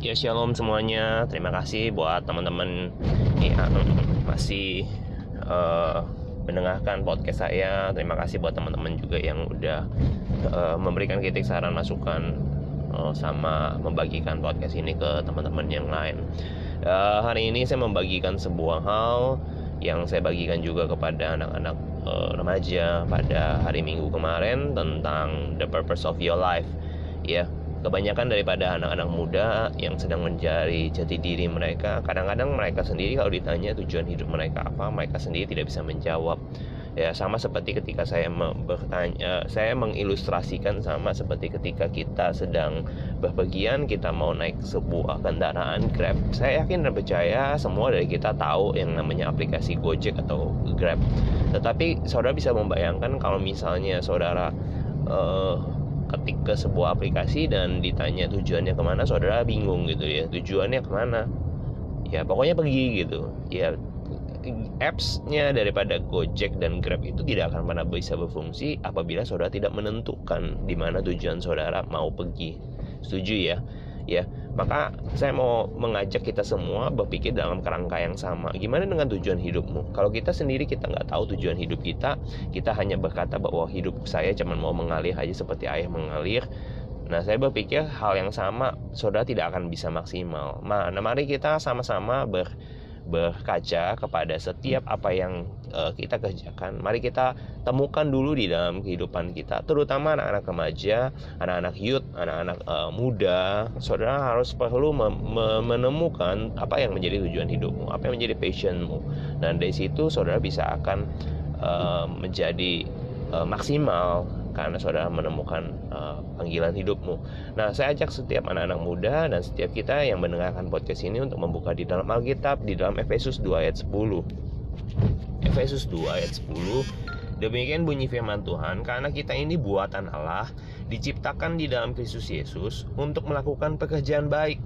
Ya shalom semuanya. Terima kasih buat teman-teman yang masih uh, mendengarkan podcast saya. Terima kasih buat teman-teman juga yang udah uh, memberikan kritik saran masukan uh, sama membagikan podcast ini ke teman-teman yang lain. Uh, hari ini saya membagikan sebuah hal yang saya bagikan juga kepada anak-anak uh, remaja pada hari Minggu kemarin tentang the purpose of your life. Ya, kebanyakan daripada anak-anak muda yang sedang mencari jati diri mereka kadang-kadang mereka sendiri kalau ditanya tujuan hidup mereka apa mereka sendiri tidak bisa menjawab. Ya sama seperti ketika saya bertanya saya mengilustrasikan sama seperti ketika kita sedang berpergian kita mau naik sebuah kendaraan Grab. Saya yakin dan percaya semua dari kita tahu yang namanya aplikasi Gojek atau Grab. Tetapi saudara bisa membayangkan kalau misalnya saudara uh, ketik ke sebuah aplikasi dan ditanya tujuannya ke mana saudara bingung gitu ya. Tujuannya ke mana? Ya pokoknya pergi gitu. Ya apps-nya daripada Gojek dan Grab itu tidak akan pernah bisa berfungsi apabila saudara tidak menentukan di mana tujuan saudara mau pergi. Setuju ya ya maka saya mau mengajak kita semua berpikir dalam kerangka yang sama. Gimana dengan tujuan hidupmu? Kalau kita sendiri kita nggak tahu tujuan hidup kita. Kita hanya berkata bahwa hidup saya cuma mau mengalir aja seperti ayah mengalir. Nah, saya berpikir hal yang sama, saudara tidak akan bisa maksimal. Nah, mari kita sama-sama ber, berkaca kepada setiap apa yang uh, kita kerjakan. Mari kita temukan dulu di dalam kehidupan kita, terutama anak-anak remaja, anak-anak youth, anak-anak uh, muda. Saudara harus perlu menemukan apa yang menjadi tujuan hidupmu, apa yang menjadi passionmu. Dan dari situ saudara bisa akan uh, menjadi uh, maksimal karena saudara menemukan uh, panggilan hidupmu. Nah, saya ajak setiap anak-anak muda dan setiap kita yang mendengarkan podcast ini untuk membuka di dalam Alkitab di dalam Efesus 2 ayat 10. Efesus 2 ayat 10 Demikian bunyi firman Tuhan, karena kita ini buatan Allah, diciptakan di dalam Kristus Yesus untuk melakukan pekerjaan baik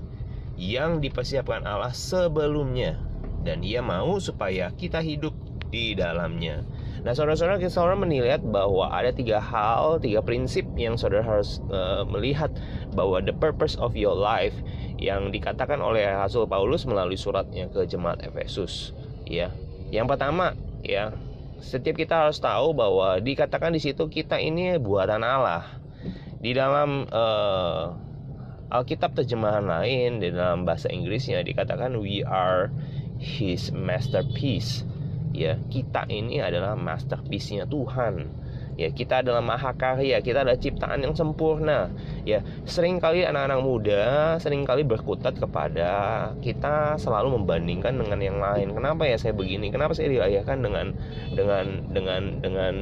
yang dipersiapkan Allah sebelumnya, dan Ia mau supaya kita hidup di dalamnya. Nah, saudara-saudara, kita saudara menilai bahwa ada tiga hal, tiga prinsip yang saudara harus uh, melihat bahwa the purpose of your life yang dikatakan oleh Rasul Paulus melalui suratnya ke jemaat Efesus. Ya, yang pertama, ya, setiap kita harus tahu bahwa dikatakan di situ kita ini buatan Allah. Di dalam uh, Alkitab terjemahan lain di dalam bahasa Inggrisnya dikatakan we are his masterpiece ya kita ini adalah masterpiece-nya Tuhan. Ya kita adalah mahakarya kita adalah ciptaan yang sempurna. Ya sering kali anak-anak muda sering kali berkutat kepada kita selalu membandingkan dengan yang lain. Kenapa ya saya begini? Kenapa saya dilahirkan dengan dengan dengan dengan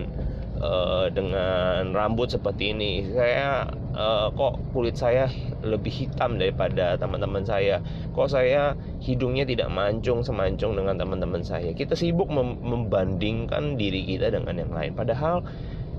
uh, dengan rambut seperti ini. Saya uh, kok kulit saya lebih hitam daripada teman-teman saya? Kok saya hidungnya tidak mancung semancung dengan teman-teman saya? Kita sibuk mem membandingkan diri kita dengan yang lain. Padahal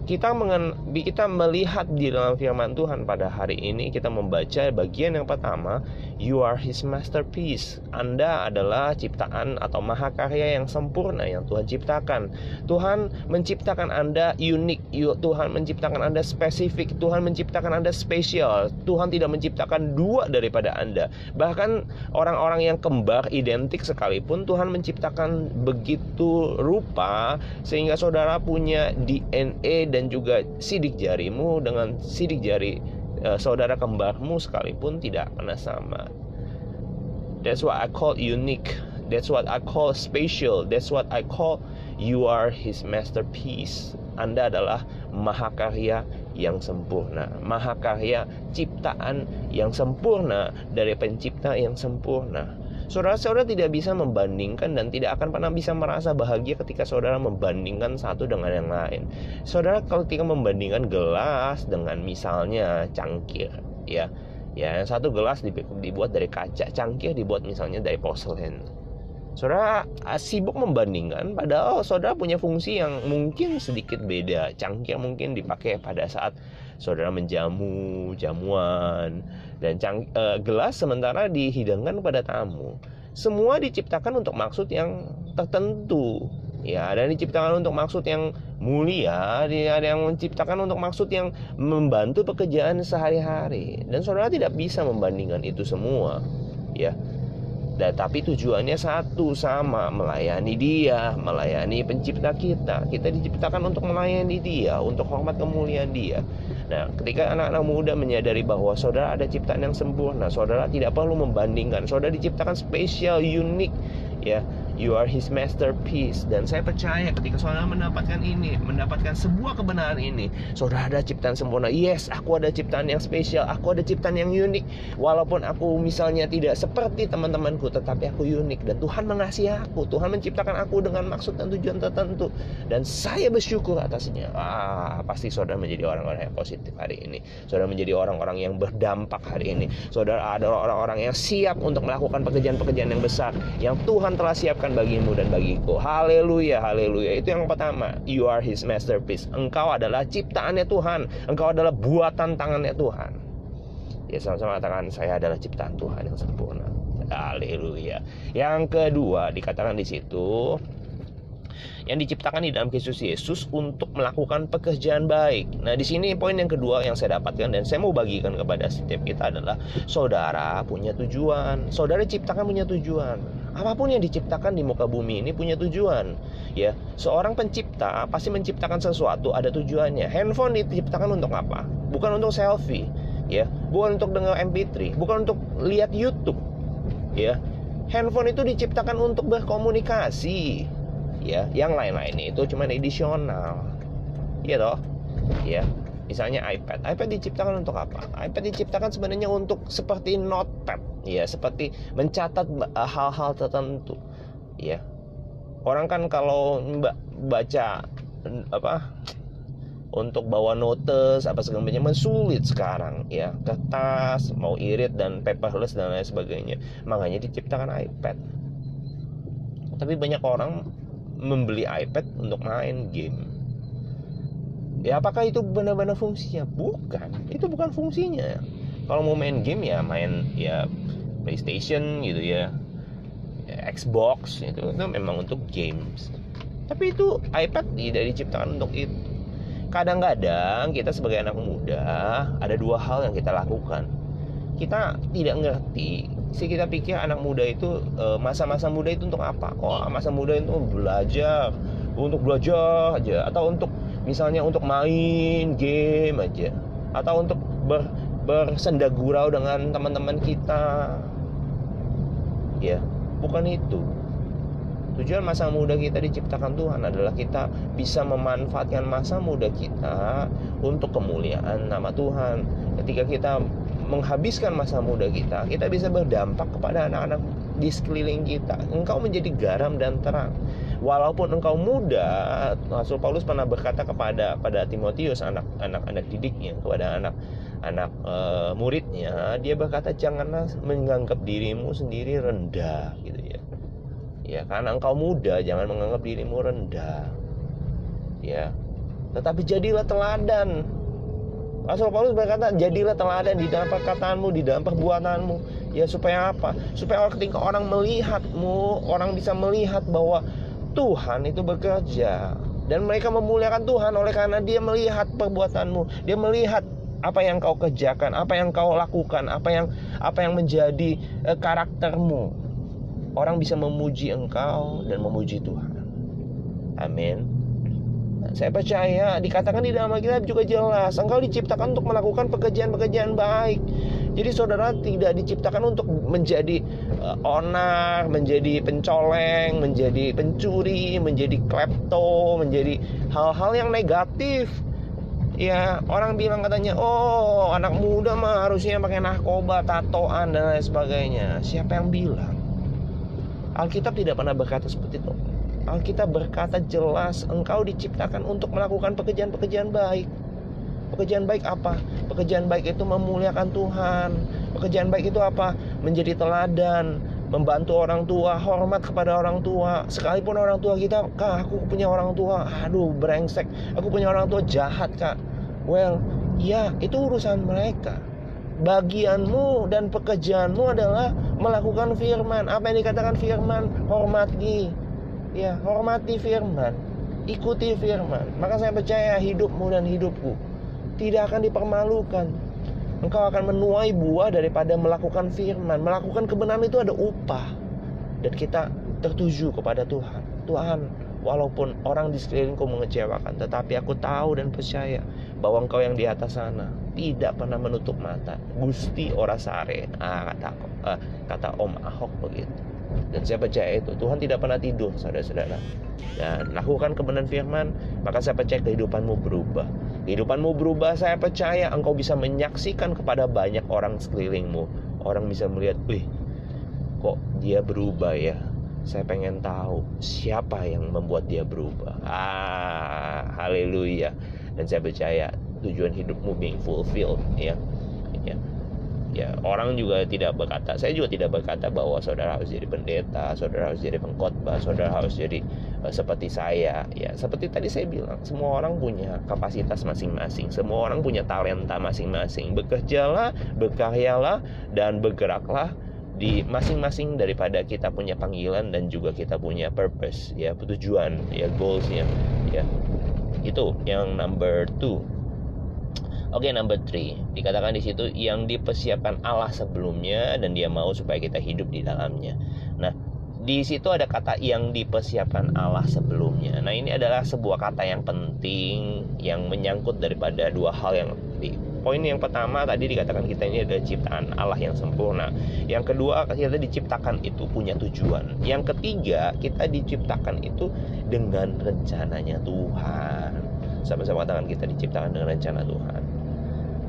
kita mengen, kita melihat di dalam firman Tuhan pada hari ini kita membaca bagian yang pertama you are his masterpiece. Anda adalah ciptaan atau mahakarya yang sempurna yang Tuhan ciptakan. Tuhan menciptakan Anda unik. Tuhan menciptakan Anda spesifik. Tuhan menciptakan Anda spesial. Tuhan tidak menciptakan dua daripada Anda. Bahkan orang-orang yang kembar identik sekalipun Tuhan menciptakan begitu rupa sehingga saudara punya DNA dan juga sidik jarimu dengan sidik jari uh, saudara kembarmu sekalipun tidak pernah sama. That's what I call unique. That's what I call special. That's what I call you are his masterpiece. Anda adalah mahakarya yang sempurna, mahakarya ciptaan yang sempurna dari pencipta yang sempurna. Saudara-saudara tidak bisa membandingkan dan tidak akan pernah bisa merasa bahagia ketika saudara membandingkan satu dengan yang lain. Saudara ketika membandingkan gelas dengan misalnya cangkir, ya. Ya, satu gelas dibuat dari kaca, cangkir dibuat misalnya dari porselen. Saudara ah, sibuk membandingkan padahal saudara punya fungsi yang mungkin sedikit beda. Cangkir mungkin dipakai pada saat saudara menjamu, jamuan dan cang, uh, gelas sementara dihidangkan kepada tamu. Semua diciptakan untuk maksud yang tertentu. Ya, dan diciptakan untuk maksud yang mulia, ada yang menciptakan untuk maksud yang membantu pekerjaan sehari-hari. Dan saudara tidak bisa membandingkan itu semua ya dan tapi tujuannya satu sama melayani dia melayani pencipta kita. Kita diciptakan untuk melayani dia untuk hormat kemuliaan dia. Nah ketika anak-anak muda menyadari bahwa saudara ada ciptaan yang sempurna saudara tidak perlu membandingkan. Saudara diciptakan spesial unik ya You are his masterpiece. Dan saya percaya ketika saudara mendapatkan ini Mendapatkan sebuah kebenaran ini Saudara ada ciptaan sempurna. Yes, aku ada ciptaan yang spesial Aku ada ciptaan yang unik. Walaupun aku misalnya tidak seperti teman-temanku Tetapi aku unik. Dan Tuhan mengasihi aku Tuhan menciptakan aku dengan maksud dan tujuan tertentu. Dan saya bersyukur atasnya. Ah, Pasti saudara menjadi orang-orang yang positif hari ini. Saudara menjadi orang-orang yang berdampak hari ini. Saudara adalah orang-orang yang siap untuk melakukan pekerjaan-pekerjaan yang besar Yang Tuhan telah siapkan siapkan bagimu dan bagiku. Haleluya, haleluya. Itu yang pertama. You are his masterpiece. Engkau adalah ciptaannya Tuhan. Engkau adalah buatan tangannya Tuhan. Ya sama-sama katakan saya adalah ciptaan Tuhan yang sempurna. Haleluya. Yang kedua dikatakan di situ yang diciptakan di dalam Kristus Yesus untuk melakukan pekerjaan baik. Nah, di sini poin yang kedua yang saya dapatkan dan saya mau bagikan kepada setiap kita adalah saudara punya tujuan. Saudara ciptakan punya tujuan. Apa pun yang diciptakan di muka bumi ini punya tujuan. Ya, seorang pencipta pasti menciptakan sesuatu ada tujuannya. Handphone diciptakan untuk apa? Bukan untuk selfie, ya. Bukan untuk dengar MP3, bukan untuk lihat YouTube. Ya. Handphone itu diciptakan untuk berkomunikasi ya. Yang lain-lain itu cuma edisional iya toh? Ya misalnya iPad. iPad diciptakan untuk apa? iPad diciptakan sebenarnya untuk seperti notepad. Ya seperti mencatat eh, hal-hal tertentu. Ya orang kan kalau baca apa untuk bawa notes apa segala macam sulit sekarang ya. Kertas mau irit dan paperless dan lain sebagainya. Makanya diciptakan iPad. Tapi banyak orang membeli iPad untuk main game. Ya apakah itu benar-benar fungsinya? Bukan. Itu bukan fungsinya. Kalau mau main game ya main ya PlayStation gitu ya. ya Xbox itu itu memang untuk games. Tapi itu iPad tidak diciptakan untuk itu. Kadang-kadang kita sebagai anak muda ada dua hal yang kita lakukan. Kita tidak ngerti sih kita pikir anak muda itu eh, masa-masa muda itu untuk apa? Oh, masa muda itu belajar, untuk belajar aja atau untuk misalnya untuk main game aja atau untuk ber, bersenda gurau dengan teman-teman kita. Ya, bukan itu. Tujuan masa muda kita diciptakan Tuhan adalah kita bisa memanfaatkan masa muda kita untuk kemuliaan nama Tuhan. Ketika kita menghabiskan masa muda kita, kita bisa berdampak kepada anak-anak di sekeliling kita. Engkau menjadi garam dan terang. Walaupun engkau muda, Rasul Paulus pernah berkata kepada pada Timotius anak-anak didiknya, kepada anak anak e, muridnya, dia berkata janganlah menganggap dirimu sendiri rendah gitu ya. Ya, karena engkau muda, jangan menganggap dirimu rendah. Ya. Tetapi jadilah teladan Rasul Paulus berkata, jadilah teladan di dalam perkataanmu, di dalam perbuatanmu. Ya supaya apa? Supaya ketika orang melihatmu, orang bisa melihat bahwa Tuhan itu bekerja. Dan mereka memuliakan Tuhan oleh karena dia melihat perbuatanmu. Dia melihat apa yang kau kerjakan, apa yang kau lakukan, apa yang apa yang menjadi uh, karaktermu. Orang bisa memuji engkau dan memuji Tuhan. Amin. Saya percaya dikatakan di dalam Alkitab juga jelas, engkau diciptakan untuk melakukan pekerjaan-pekerjaan baik. Jadi saudara tidak diciptakan untuk menjadi uh, onar, menjadi pencoleng, menjadi pencuri, menjadi klepto, menjadi hal-hal yang negatif. Ya, orang bilang katanya, "Oh, anak muda mah harusnya pakai narkoba, tatoan dan lain sebagainya." Siapa yang bilang? Alkitab tidak pernah berkata seperti itu. Alkitab berkata jelas engkau diciptakan untuk melakukan pekerjaan-pekerjaan baik. Pekerjaan baik apa? Pekerjaan baik itu memuliakan Tuhan. Pekerjaan baik itu apa? Menjadi teladan, membantu orang tua, hormat kepada orang tua. Sekalipun orang tua kita, "Kak, aku punya orang tua, aduh brengsek. Aku punya orang tua jahat, Kak." Well, ya itu urusan mereka. Bagianmu dan pekerjaanmu adalah melakukan firman. Apa yang dikatakan firman? Hormati, ya hormati firman ikuti firman maka saya percaya hidupmu dan hidupku tidak akan dipermalukan engkau akan menuai buah daripada melakukan firman. Melakukan kebenaran itu ada upah. Dan kita tertuju kepada Tuhan. Tuhan, walaupun orang di sekelilingku mengecewakan, tetapi aku tahu dan percaya bahwa engkau yang di atas sana tidak pernah menutup mata. Gusti ora sare, ah, kata uh, kata Om Ahok begitu. Dan saya percaya itu Tuhan tidak pernah tidur, saudara-saudara. Dan lakukan kebenaran firman, maka saya percaya kehidupanmu berubah. Kehidupanmu berubah, saya percaya engkau bisa menyaksikan kepada banyak orang sekelilingmu. Orang bisa melihat, wih, kok dia berubah ya? Saya pengen tahu siapa yang membuat dia berubah. Ah, haleluya. Dan saya percaya tujuan hidupmu being fulfilled ya. Ya orang juga tidak berkata saya juga tidak berkata bahwa saudara harus jadi pendeta saudara harus jadi pengkhotbah saudara harus jadi uh, seperti saya. Ya seperti tadi saya bilang semua orang punya kapasitas masing-masing semua orang punya talenta masing-masing. Bekerjalah berkaryalah dan bergeraklah di masing-masing daripada kita punya panggilan dan juga kita punya purpose ya tujuan ya goalsnya ya. Itu yang number two Oke, okay, number three dikatakan di situ yang dipersiapkan Allah sebelumnya dan Dia mau supaya kita hidup di dalamnya. Nah, di situ ada kata yang dipersiapkan Allah sebelumnya. Nah, ini adalah sebuah kata yang penting yang menyangkut daripada dua hal yang di poin yang pertama tadi dikatakan kita ini adalah ciptaan Allah yang sempurna. Yang kedua kita diciptakan itu punya tujuan. Yang ketiga kita diciptakan itu dengan rencananya Tuhan. Sama-sama katakan kita diciptakan dengan rencana Tuhan.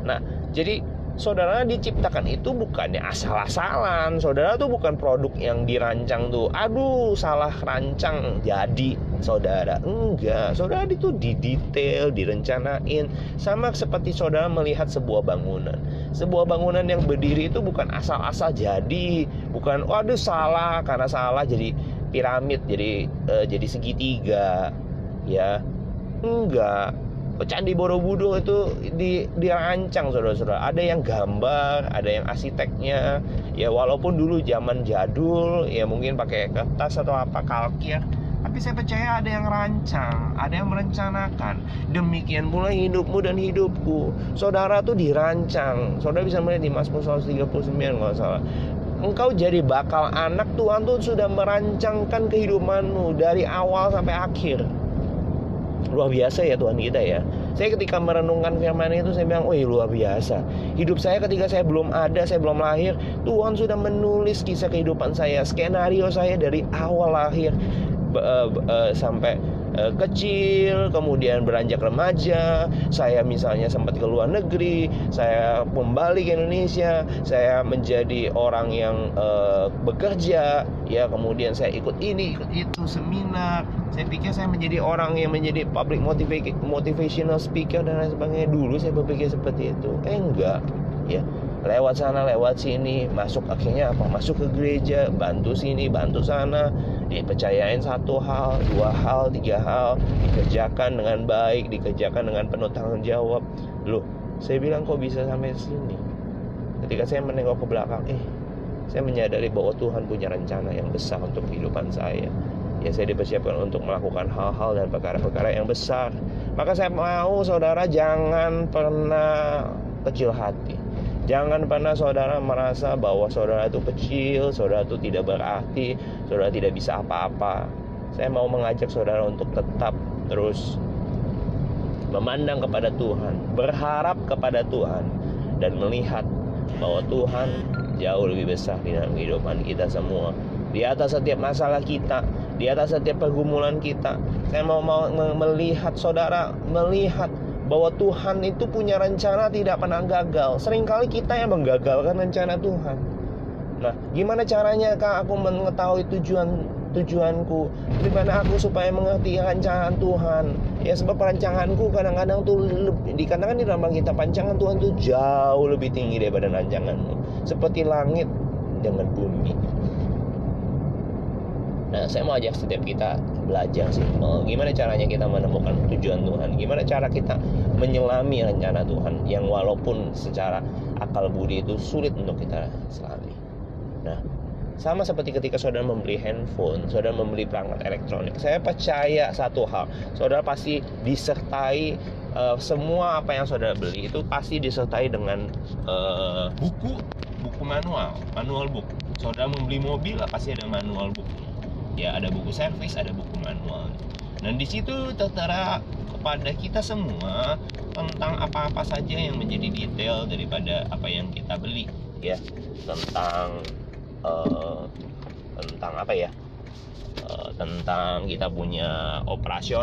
Nah, jadi saudara diciptakan itu bukannya asal-asalan. Saudara tuh bukan produk yang dirancang tuh. Aduh, salah rancang jadi saudara. Enggak, saudara itu didetail, direncanain. Sama seperti saudara melihat sebuah bangunan. Sebuah bangunan yang berdiri itu bukan asal-asal jadi, bukan waduh salah karena salah jadi piramid, jadi uh, jadi segitiga. Ya. Enggak, Candi Borobudur itu di, dirancang saudara-saudara. Ada yang gambar, ada yang arsiteknya. Ya walaupun dulu zaman jadul, ya mungkin pakai kertas atau apa kalkir. Tapi saya percaya ada yang rancang, ada yang merencanakan. Demikian pula hidupmu dan hidupku. Saudara tuh dirancang. Saudara bisa melihat di Mazmur 139 kalau salah engkau jadi bakal anak Tuhan tuh sudah merancangkan kehidupanmu dari awal sampai akhir luar biasa ya Tuhan kita ya saya ketika merenungkan firman itu saya bilang, oh luar biasa. Hidup saya ketika saya belum ada, saya belum lahir, Tuhan sudah menulis kisah kehidupan saya, skenario saya dari awal lahir uh, uh, sampai uh, kecil, kemudian beranjak remaja, saya misalnya sempat ke luar negeri, saya kembali ke Indonesia, saya menjadi orang yang uh, bekerja, ya kemudian saya ikut ini, ikut itu seminar. Saya pikir saya menjadi orang yang menjadi public motivational speaker dan lain sebagainya. Dulu saya berpikir seperti itu. Eh enggak, ya lewat sana lewat sini masuk akhirnya apa? Masuk ke gereja bantu sini bantu sana. Dipercayain satu hal dua hal tiga hal. Dikerjakan dengan baik dikerjakan dengan penuh tanggung jawab. Loh saya bilang kok bisa sampai sini? Ketika saya menengok ke belakang eh saya menyadari bahwa Tuhan punya rencana yang besar untuk kehidupan saya ya saya dipersiapkan untuk melakukan hal-hal dan perkara-perkara yang besar maka saya mau saudara jangan pernah kecil hati Jangan pernah saudara merasa bahwa saudara itu kecil, saudara itu tidak berarti, saudara tidak bisa apa-apa. Saya mau mengajak saudara untuk tetap terus memandang kepada Tuhan, berharap kepada Tuhan, dan melihat bahwa Tuhan jauh lebih besar di dalam kehidupan kita semua. Di atas setiap masalah kita, di atas setiap pergumulan kita, saya mau, mau melihat saudara, melihat bahwa Tuhan itu punya rencana tidak pernah gagal. Seringkali kita yang menggagalkan rencana Tuhan. Nah, gimana caranya kak aku mengetahui tujuan tujuanku? Gimana aku supaya mengerti rancangan Tuhan? Ya sebab rancanganku kadang-kadang tuh dikatakan di dalam kita pancangan Tuhan tuh jauh lebih tinggi daripada rancanganmu. Seperti langit dengan bumi. Nah, saya mau ajak setiap kita belajar sih, gimana caranya kita menemukan tujuan Tuhan, gimana cara kita menyelami rencana Tuhan yang walaupun secara akal budi itu sulit untuk kita selami. Nah, sama seperti ketika saudara membeli handphone, saudara membeli perangkat elektronik. Saya percaya satu hal, saudara pasti disertai uh, semua apa yang saudara beli itu pasti disertai dengan uh, buku buku manual manual book saudara membeli mobil pasti ada manual book ya ada buku servis ada buku manual. Dan di situ tertera kepada kita semua tentang apa-apa saja yang menjadi detail daripada apa yang kita beli ya. Tentang uh, tentang apa ya? Uh, tentang kita punya operasional